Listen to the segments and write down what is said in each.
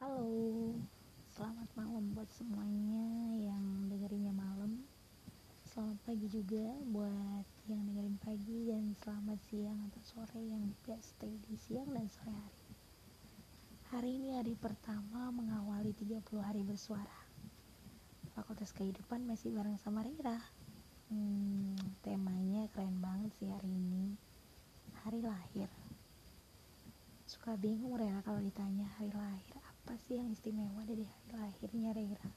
Halo, selamat malam buat semuanya yang dengerinnya malam. Selamat pagi juga buat yang dengerin pagi dan selamat siang atau sore yang juga stay di siang dan sore hari. Hari ini hari pertama mengawali 30 hari bersuara. Fakultas Kehidupan masih bareng sama Rira. Hmm, temanya keren banget sih hari ini. Hari lahir. Suka bingung Rera kalau ditanya hari lahir apa sih yang istimewa dari hari lahirnya Rera.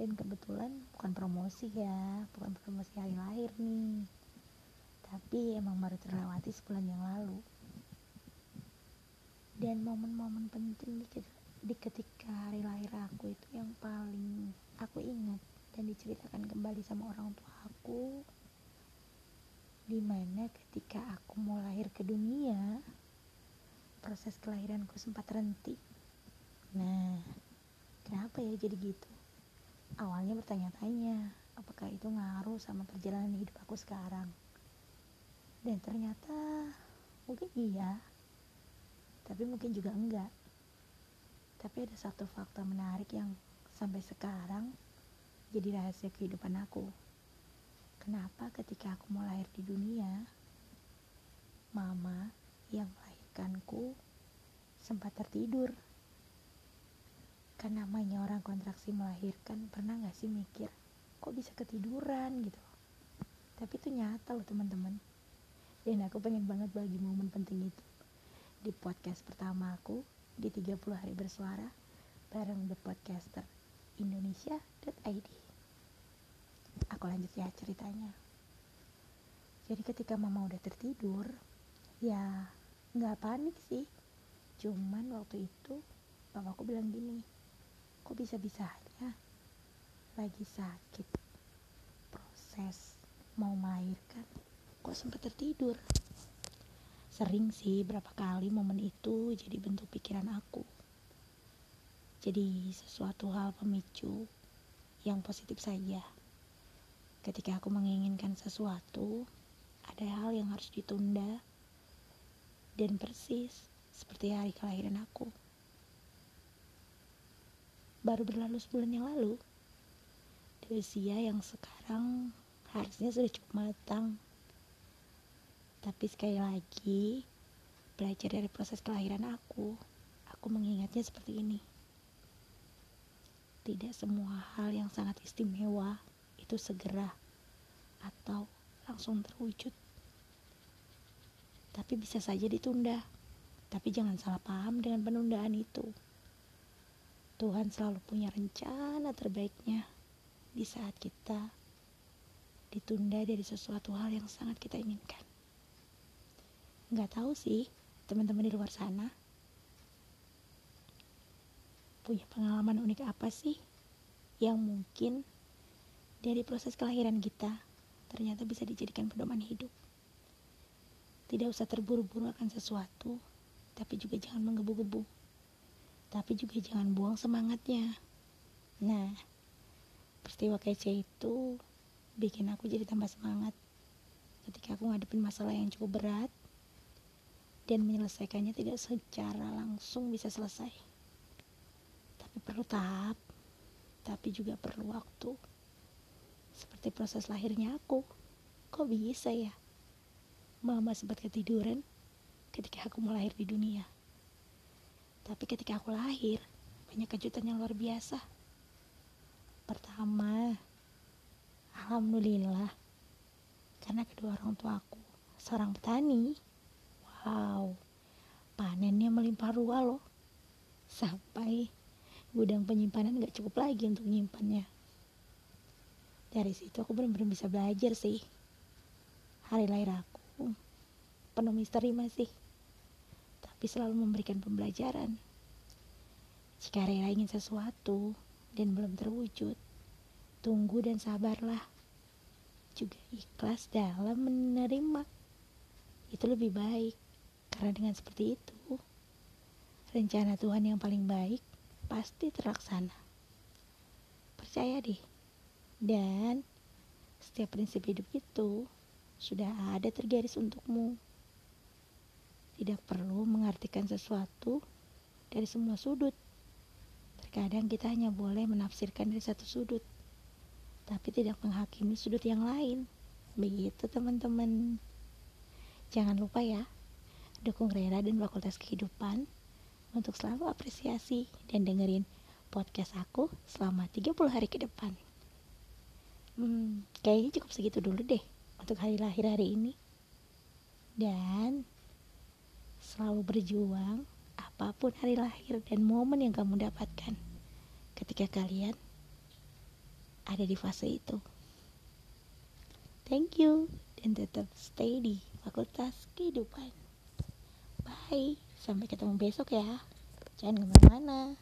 Dan kebetulan bukan promosi ya, bukan promosi hari lahir nih. Tapi emang baru terlewati sebulan yang lalu. Dan momen-momen penting di, di ketika hari lahir aku itu yang paling aku ingat dan diceritakan kembali sama orang tua aku di mana ketika aku mau lahir ke dunia proses kelahiranku sempat terhenti nah kenapa ya jadi gitu? Awalnya bertanya-tanya apakah itu ngaruh sama perjalanan hidup aku sekarang? Dan ternyata mungkin iya tapi mungkin juga enggak. Tapi ada satu fakta menarik yang sampai sekarang jadi rahasia kehidupan aku. Kenapa ketika aku mau lahir di dunia mama yang melahirkanku sempat tertidur kan namanya orang kontraksi melahirkan pernah gak sih mikir kok bisa ketiduran? gitu. Tapi itu nyata loh teman-teman. Dan aku pengen banget bagi momen penting itu. Di podcast pertama aku di 30 hari bersuara bareng The Podcaster Indonesia.id Aku lanjut ya ceritanya. Jadi ketika mama udah tertidur Ya nggak panik sih. Cuman waktu itu Bapakku bilang gini Kok bisa-bisanya Lagi sakit Proses Mau melahirkan Kok sempat tertidur Sering sih berapa kali momen itu jadi bentuk pikiran aku. Jadi sesuatu hal pemicu yang positif saja. Ketika aku menginginkan sesuatu, ada hal yang harus ditunda dan persis seperti hari kelahiran aku. Baru berlalu sebulan yang lalu, di usia yang sekarang harusnya sudah cukup matang tapi sekali lagi, belajar dari proses kelahiran aku, aku mengingatnya seperti ini. Tidak semua hal yang sangat istimewa itu segera atau langsung terwujud. Tapi bisa saja ditunda. Tapi jangan salah paham dengan penundaan itu. Tuhan selalu punya rencana terbaiknya di saat kita ditunda dari sesuatu hal yang sangat kita inginkan nggak tahu sih teman-teman di luar sana punya pengalaman unik apa sih yang mungkin dari proses kelahiran kita ternyata bisa dijadikan pedoman hidup. Tidak usah terburu-buru akan sesuatu, tapi juga jangan menggebu-gebu. Tapi juga jangan buang semangatnya. Nah, peristiwa kece itu bikin aku jadi tambah semangat ketika aku ngadepin masalah yang cukup berat dan menyelesaikannya tidak secara langsung bisa selesai. Tapi perlu tahap, tapi juga perlu waktu. Seperti proses lahirnya aku. Kok bisa ya? Mama sempat ketiduran ketika aku melahir di dunia. Tapi ketika aku lahir, banyak kejutan yang luar biasa. Pertama, Alhamdulillah, karena kedua orang tuaku seorang petani Wow, panennya melimpah ruah loh. Sampai gudang penyimpanan gak cukup lagi untuk menyimpannya. Dari situ aku benar-benar bisa belajar sih. Hari lahir aku penuh misteri masih. Tapi selalu memberikan pembelajaran. Jika Rera ingin sesuatu dan belum terwujud, tunggu dan sabarlah. Juga ikhlas dalam menerima. Itu lebih baik karena dengan seperti itu, rencana Tuhan yang paling baik pasti terlaksana. Percaya deh. Dan setiap prinsip hidup itu sudah ada tergaris untukmu. Tidak perlu mengartikan sesuatu dari semua sudut. Terkadang kita hanya boleh menafsirkan dari satu sudut, tapi tidak menghakimi sudut yang lain. Begitu teman-teman. Jangan lupa ya, dukung Rera dan Fakultas Kehidupan untuk selalu apresiasi dan dengerin podcast aku selama 30 hari ke depan. Hmm, kayaknya cukup segitu dulu deh untuk hari lahir hari ini. Dan selalu berjuang apa pun hari lahir dan momen yang kamu dapatkan ketika kalian ada di fase itu. Thank you dan tetap stay di Fakultas Kehidupan. Bye, sampai ketemu besok ya. Jangan ke mana-mana.